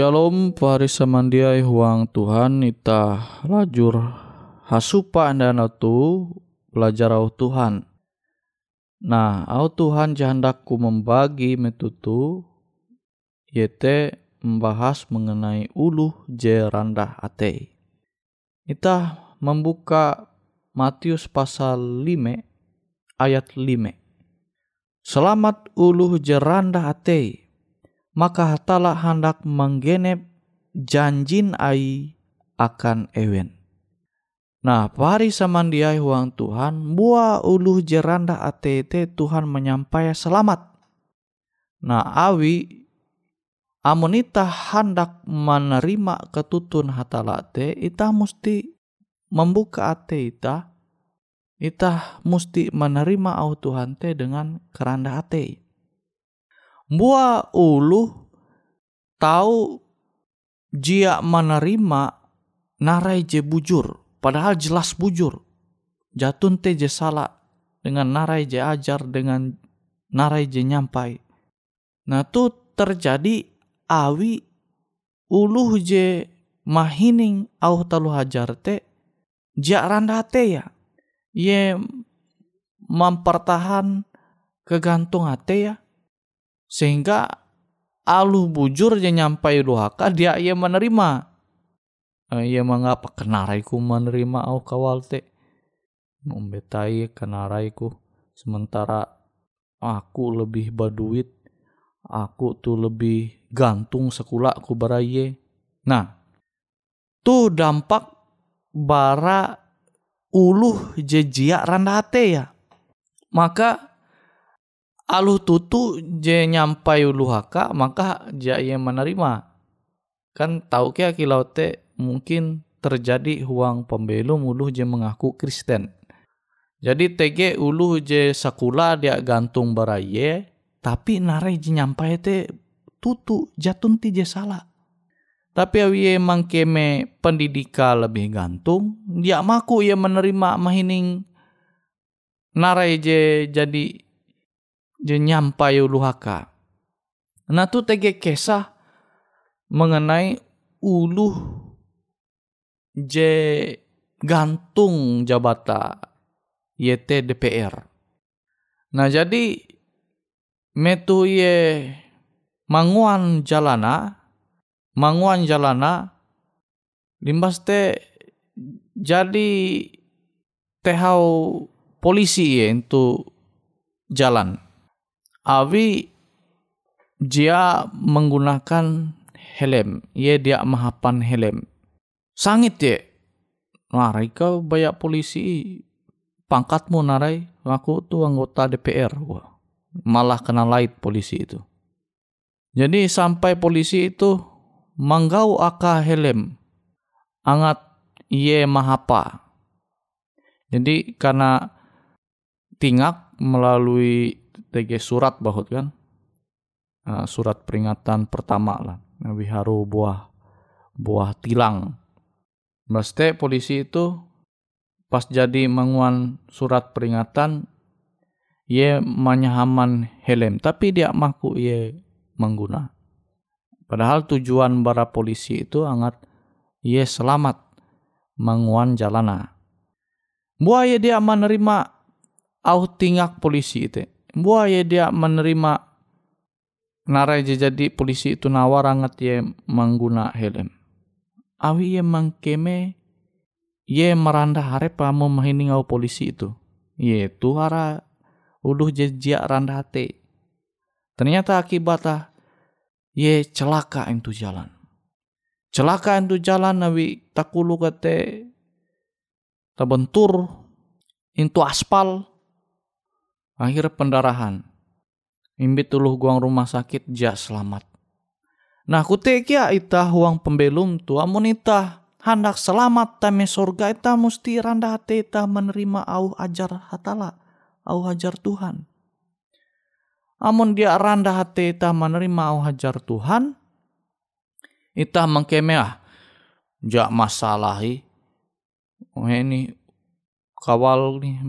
Shalom pari samandiai huang Tuhan ita lajur hasupa anda tu belajar au Tuhan. Nah, au Tuhan jahandaku membagi metutu yete membahas mengenai uluh je randah ate. Ita membuka Matius pasal 5 ayat 5. Selamat uluh je randah ate maka hatala hendak menggenep janjin ai akan ewen. Nah, pari samandiai huang Tuhan, buah uluh jeranda atete Tuhan menyampai selamat. Nah, awi amun ita hendak menerima ketutun hatala te, ita mesti membuka ate ita, ita mesti menerima au Tuhan te dengan keranda ate. Buah ulu tahu jia menerima narai je bujur, padahal jelas bujur. Jatun te je salah dengan narai je ajar dengan narai je nyampai. Nah tu terjadi awi uluh je mahining au talu hajar te jia randa te ya. Ye mempertahan kegantung ate ya sehingga alu bujur je nyampai luhaka dia ia menerima. Eh, ia mengapa kenaraiku menerima au kawal te. Membetai kenaraiku sementara aku lebih baduit aku tuh lebih gantung sekolah aku baraye nah tuh dampak bara uluh jejia randate ya. Maka aluh tutu je nyampai uluhaka maka ja ia menerima kan tahu kia kilau te mungkin terjadi huang pembelum uluh je mengaku Kristen. Jadi TG uluh je sakula dia gantung baraye tapi narai je nyampai te tutu jatun ti je salah. Tapi awie mangkeme pendidika lebih gantung, dia maku ia menerima mahining narai je jadi je nyampai ulu haka. Nah tu tege kisah mengenai ulu je gantung jabata YT DPR. Nah jadi metu ye manguan jalana manguan jalana limbas te jadi tehau polisi ya itu jalan. Awi dia menggunakan helm, ye dia mahapan helm. Sangit ye. Narai kau banyak polisi pangkatmu narai, aku tuh anggota DPR. Wah, malah kena light polisi itu. Jadi sampai polisi itu manggau aka helm angat iye mahapa. Jadi karena tingak melalui TG surat bahut kan? Uh, surat peringatan pertama lah. Nabi Haru buah buah tilang. Mesti polisi itu pas jadi menguan surat peringatan ye manyahaman helm tapi dia maku ye mengguna. Padahal tujuan para polisi itu angat ye selamat menguan jalana. Buaya dia menerima au tingak polisi itu. Buaya dia menerima narai jadi polisi itu nawar angat ye mengguna helm. Awi ye mangkeme ye meranda harap pamu mahining au polisi itu. Ye tu hara uluh jejak randa hati. Ternyata akibatnya ye celaka itu jalan. Celaka itu jalan nabi takulu kate tabentur into aspal akhir pendarahan. Imbit tuluh guang rumah sakit ja selamat. Nah kutekia ita huang pembelum tu amun ita hendak selamat tame surga ita musti randa hati ita menerima au ajar hatala, au ajar Tuhan. Amun dia randa hati ita menerima au ajar Tuhan, ita mengkeme ah, ja masalahi. Oh ini kawal nih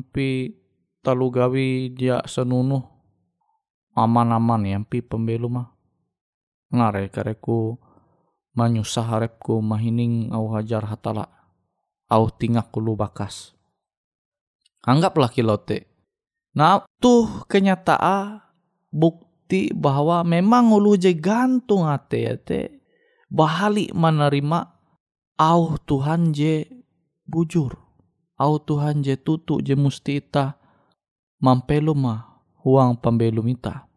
talu gawi dia senunuh. Aman-aman yang pi pembelu mah. Ngare kareku manyusah harepku mahining au hajar hatala. Au tingak kulu bakas. Anggaplah kilote nah tuh kenyataan bukti bahwa memang ulu je gantung ate ate. Bahali menerima au Tuhan je bujur. Au Tuhan je tutu je musti mampelu mah huang pembelum ita.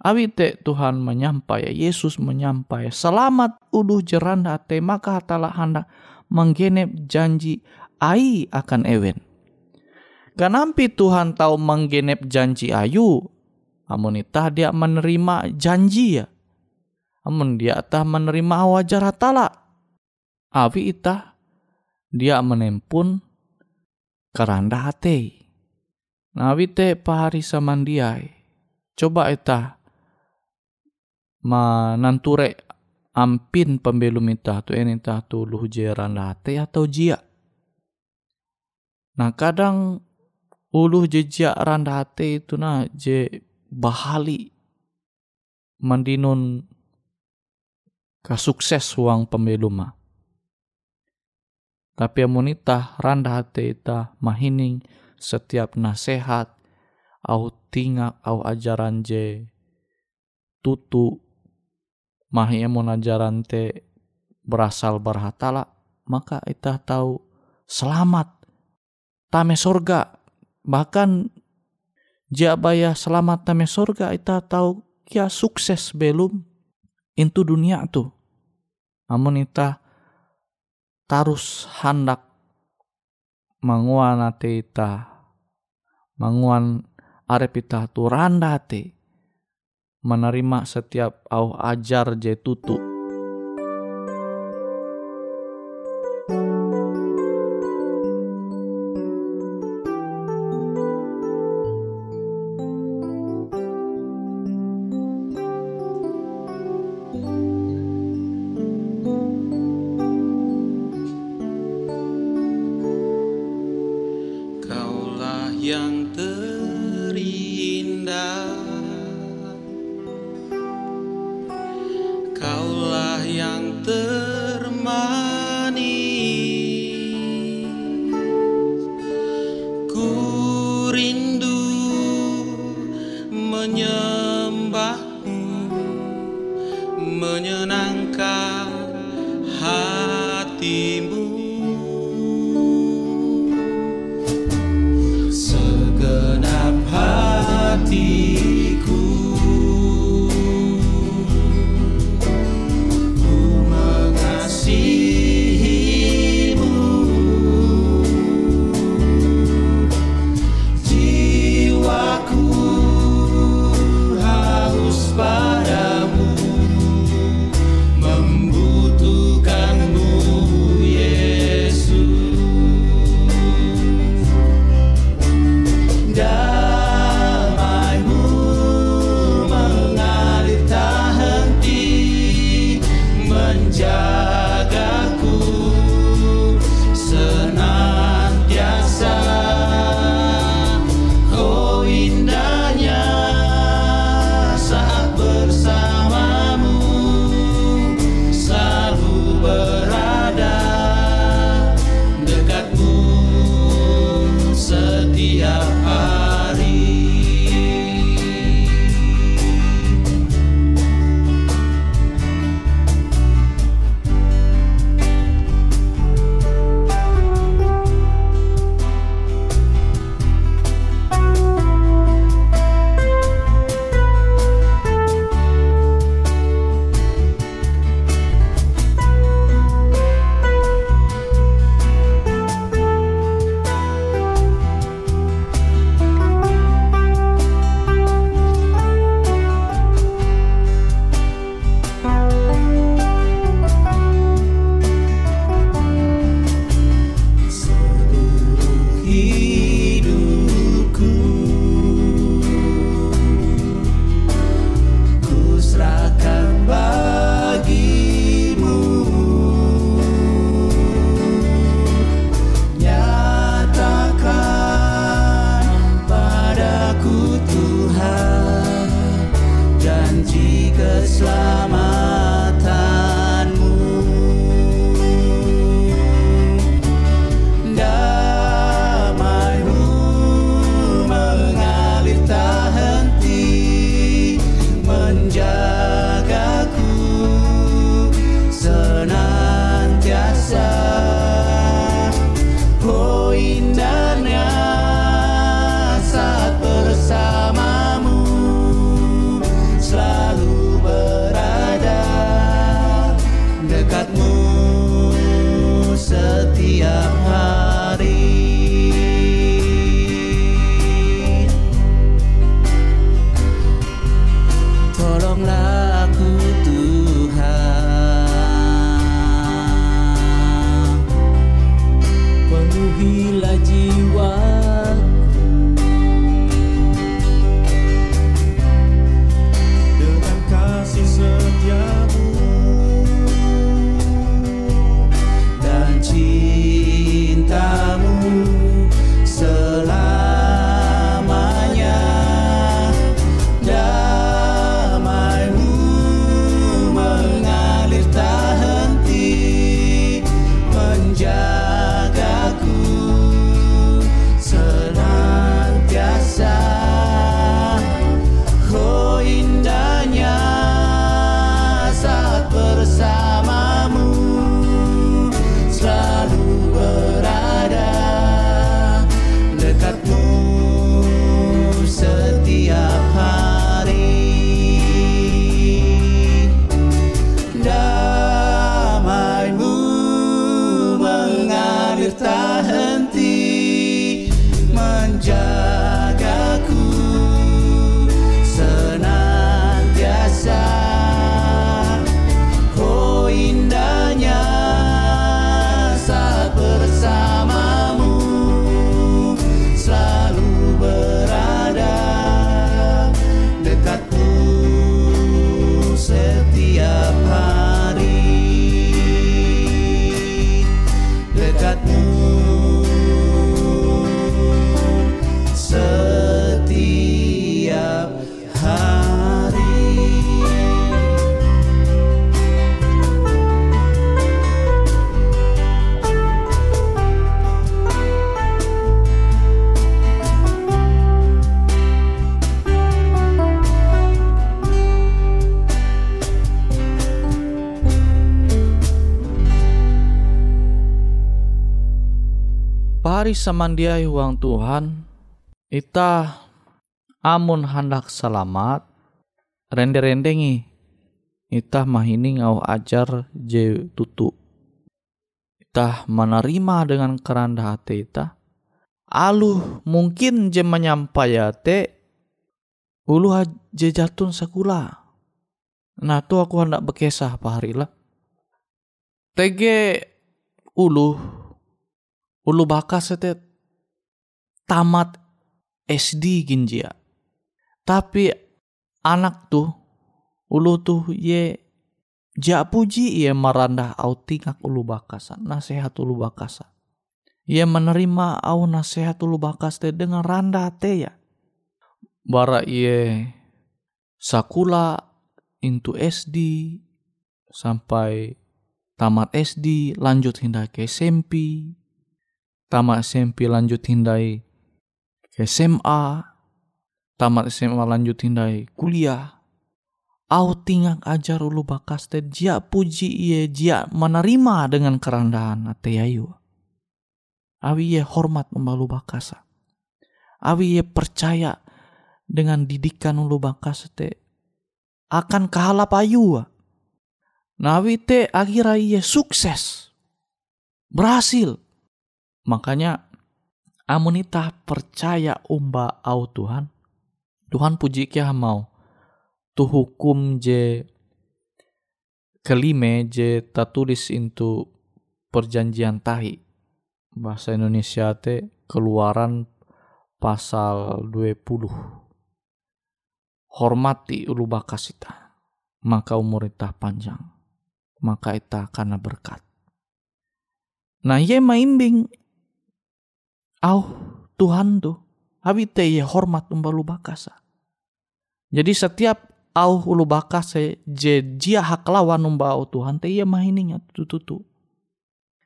Awi te Tuhan menyampai, Yesus menyampai, selamat uduh jeran hati, maka hatalah hendak menggenep janji ai akan ewen. Kenampi Tuhan tahu menggenep janji ayu, amun ita dia menerima janji ya. Amun dia tah menerima wajar hatala. Awi ita dia menempun keranda hati. Nawite pahari samandiai. Coba eta mananture ampin pembelum ita tu ini ta tu luh jeran late atau jia. Nah kadang uluh jejak randate itu na je bahali mandinun kasukses uang pembeluma. Tapi amunita randa hati ita mahining setiap nasihat au tingak au ajaran je tutu mahi emun ajaran te berasal berhatala maka kita tahu selamat tame surga bahkan jabaya selamat tame surga kita tahu kia sukses belum itu dunia tu. Amun ita tarus hendak manguan ate ita manguan arep ita tu randa ate menerima setiap au ajar je tutu pari samandiai huang Tuhan, ita amun hendak selamat, rende-rendengi, ita mahining au ajar je tutu. Ita menerima dengan kerendah hati ita. Aluh mungkin je menyampaiate ulu je jatun sekula. Nah tu aku hendak bekesah paharila. Tege ulu ulu bakas ete tamat SD ginjia. Tapi anak tuh ulu tuh ye ja puji ye merandah au tingak ulu bakasa nasihat ulu bakasa. Ia menerima au nasihat ulu bakas te dengan randah te ya. Bara ye sakula into SD sampai tamat SD lanjut hindai ke SMP tamat SMP lanjut hindai SMA tamat SMA lanjut hindai kuliah au tingak ajar ulu bakas te jia puji iye jia menerima dengan kerendahan ate ayu awi ye hormat membalu bakasa awi ye percaya dengan didikan ulu bakas te akan kahalap ayu Nawi te akhirnya ia sukses. Berhasil. Makanya amunita percaya umba au Tuhan. Tuhan puji kia mau. Tu hukum je kelime je tertulis itu perjanjian tahi. Bahasa Indonesia te keluaran pasal 20. Hormati ulu bakasita. Maka umur itah panjang maka ita karena berkat. Nah ye maimbing au Tuhan tuh abi te ye hormat umbalu bakasa. Jadi setiap au ulu bakasa je jia hak lawan umba au Tuhan te ye mahining tututu.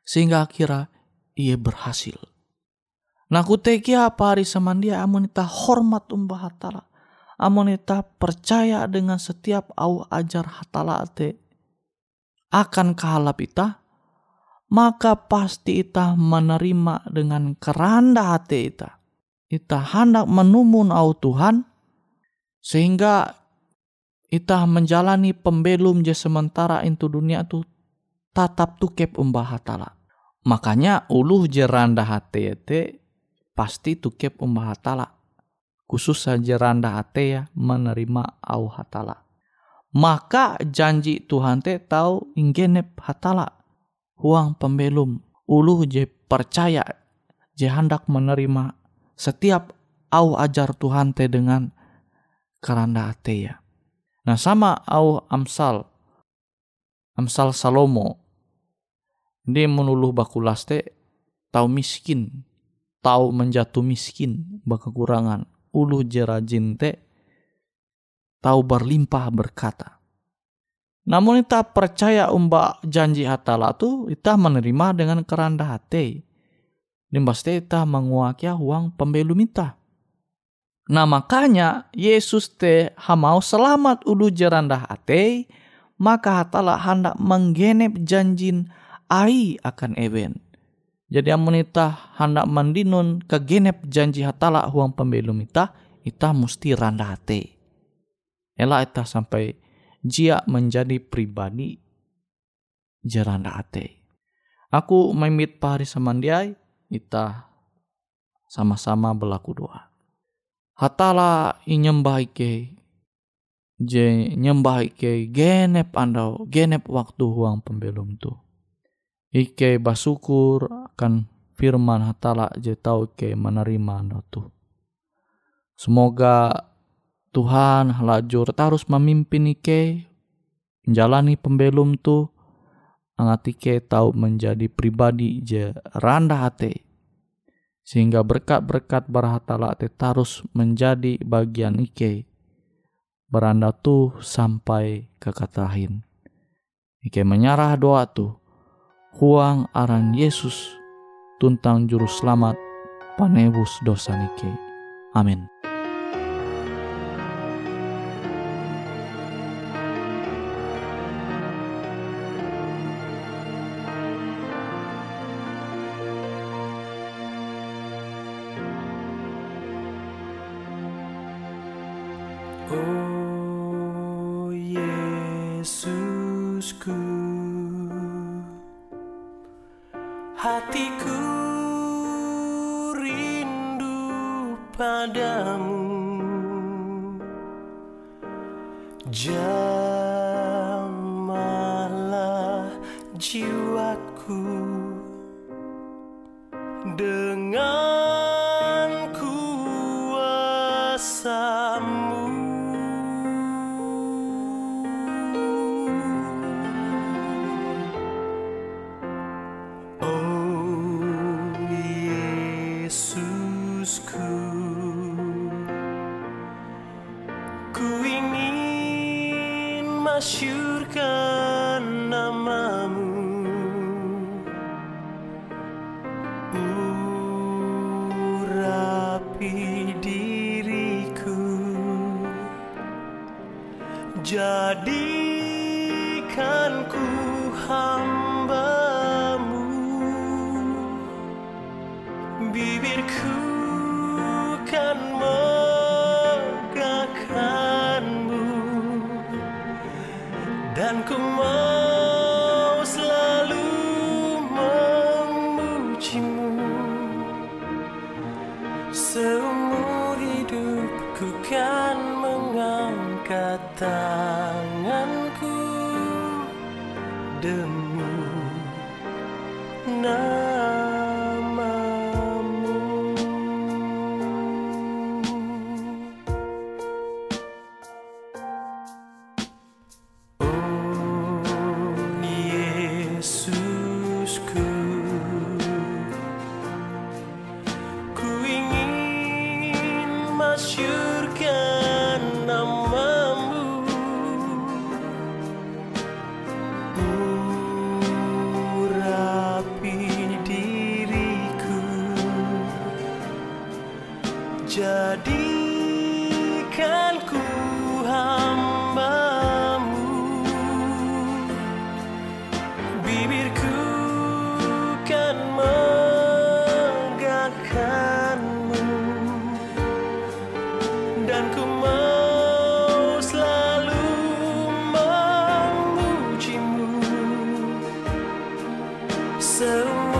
Sehingga akhirnya ia berhasil. Nah kuteki apa hari samandia amonita hormat umba hatala. Amonita percaya dengan setiap au ajar hatala te akan kahalap ita, maka pasti ita menerima dengan keranda hati ita. Ita hendak menumun au Tuhan, sehingga ita menjalani pembelum je sementara itu dunia tu tatap tukep umbah hatala. Makanya uluh je randa hati ite pasti tukep umbah hatala. Khusus saja randa hati ya menerima au hatala maka janji Tuhan te tahu inggenep hatala huang pembelum ulu je percaya je hendak menerima setiap au ajar Tuhan te dengan keranda ate ya. Nah sama au Amsal Amsal Salomo dia menuluh bakulas te tahu miskin tahu menjatuh miskin kekurangan ulu je rajin te tahu berlimpah berkata. Namun kita percaya umba janji hatala tu kita menerima dengan kerendah hati. Dan pasti kita menguakia uang pembelum kita. Nah makanya Yesus te hamau selamat ulu jerandah hati, maka hatala hendak menggenep janjin ai akan ewen. Jadi amunita hendak mendinun kegenep janji hatala uang pembelum kita, kita mesti randah hati. Ela eta sampai jia menjadi pribadi jeranda ate. Aku memit pahari samandiai, ita sama-sama berlaku doa. Hatala inyembah ike, je nyembah ike genep andau, genep waktu huang pembelum tu. Ike basukur akan firman hatala je tau ike menerima andau tu. Semoga Tuhan halajur terus memimpin ike menjalani pembelum tu angat ike tahu menjadi pribadi je randa hati. Sehingga berkat-berkat berhatala te terus menjadi bagian ike beranda tu sampai ke katahin ike menyarah doa tu huang aran Yesus tuntang juru selamat panebus dosa nike amin Oh Yesusku. Hatiku rindu padamu. Jauh namamu. Urapi diriku. Jadi voltar. the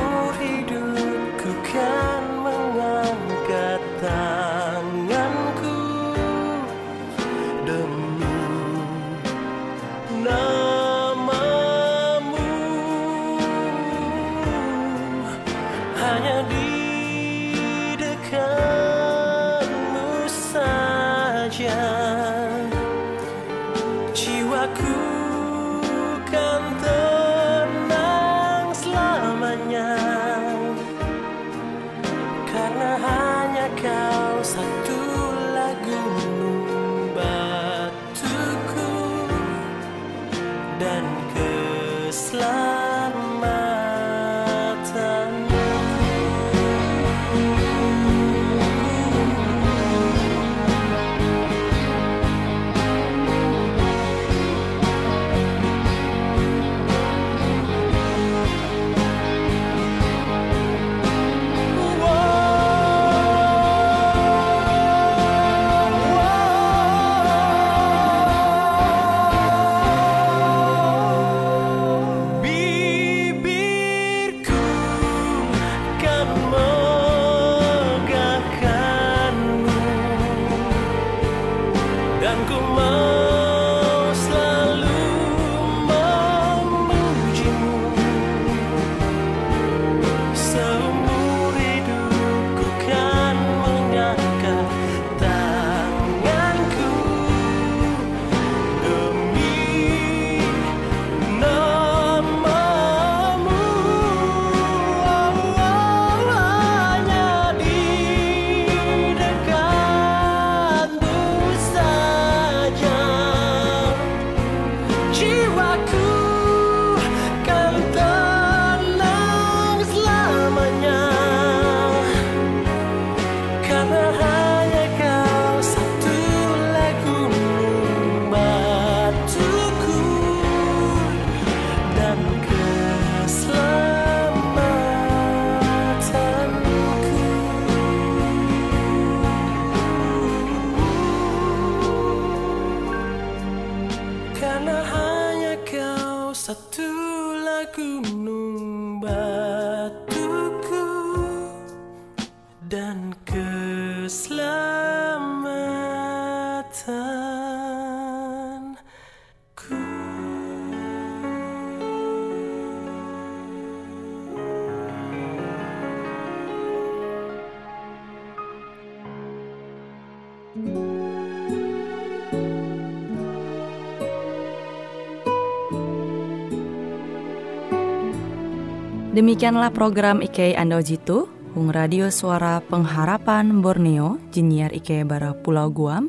Demikianlah program IK Ando Jitu, Hung Radio Suara Pengharapan Borneo, Jinnyar IK Bara Pulau Guam,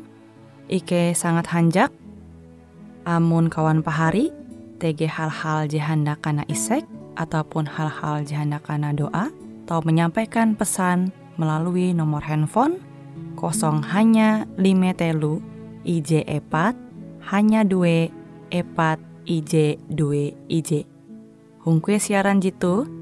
IK sangat hanjak, amun kawan pahari, TG hal-hal jihanda kana isek, ataupun hal-hal jihanda kana doa, atau menyampaikan pesan melalui nomor handphone kosong hanya lima telu IJ epat hanya dua epat IJ dua IJ. Hung kue siaran jitu,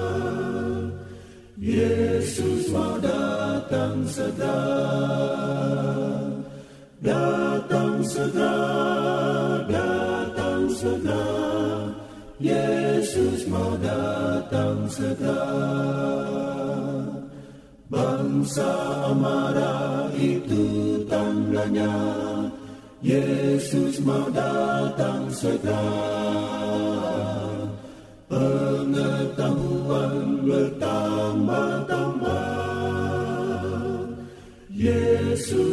Yesus mau datang segera. Datang segera, datang segera. Yesus mau datang segera. Bangsa amarah itu tandanya Yesus mau datang segera. Pengetahuan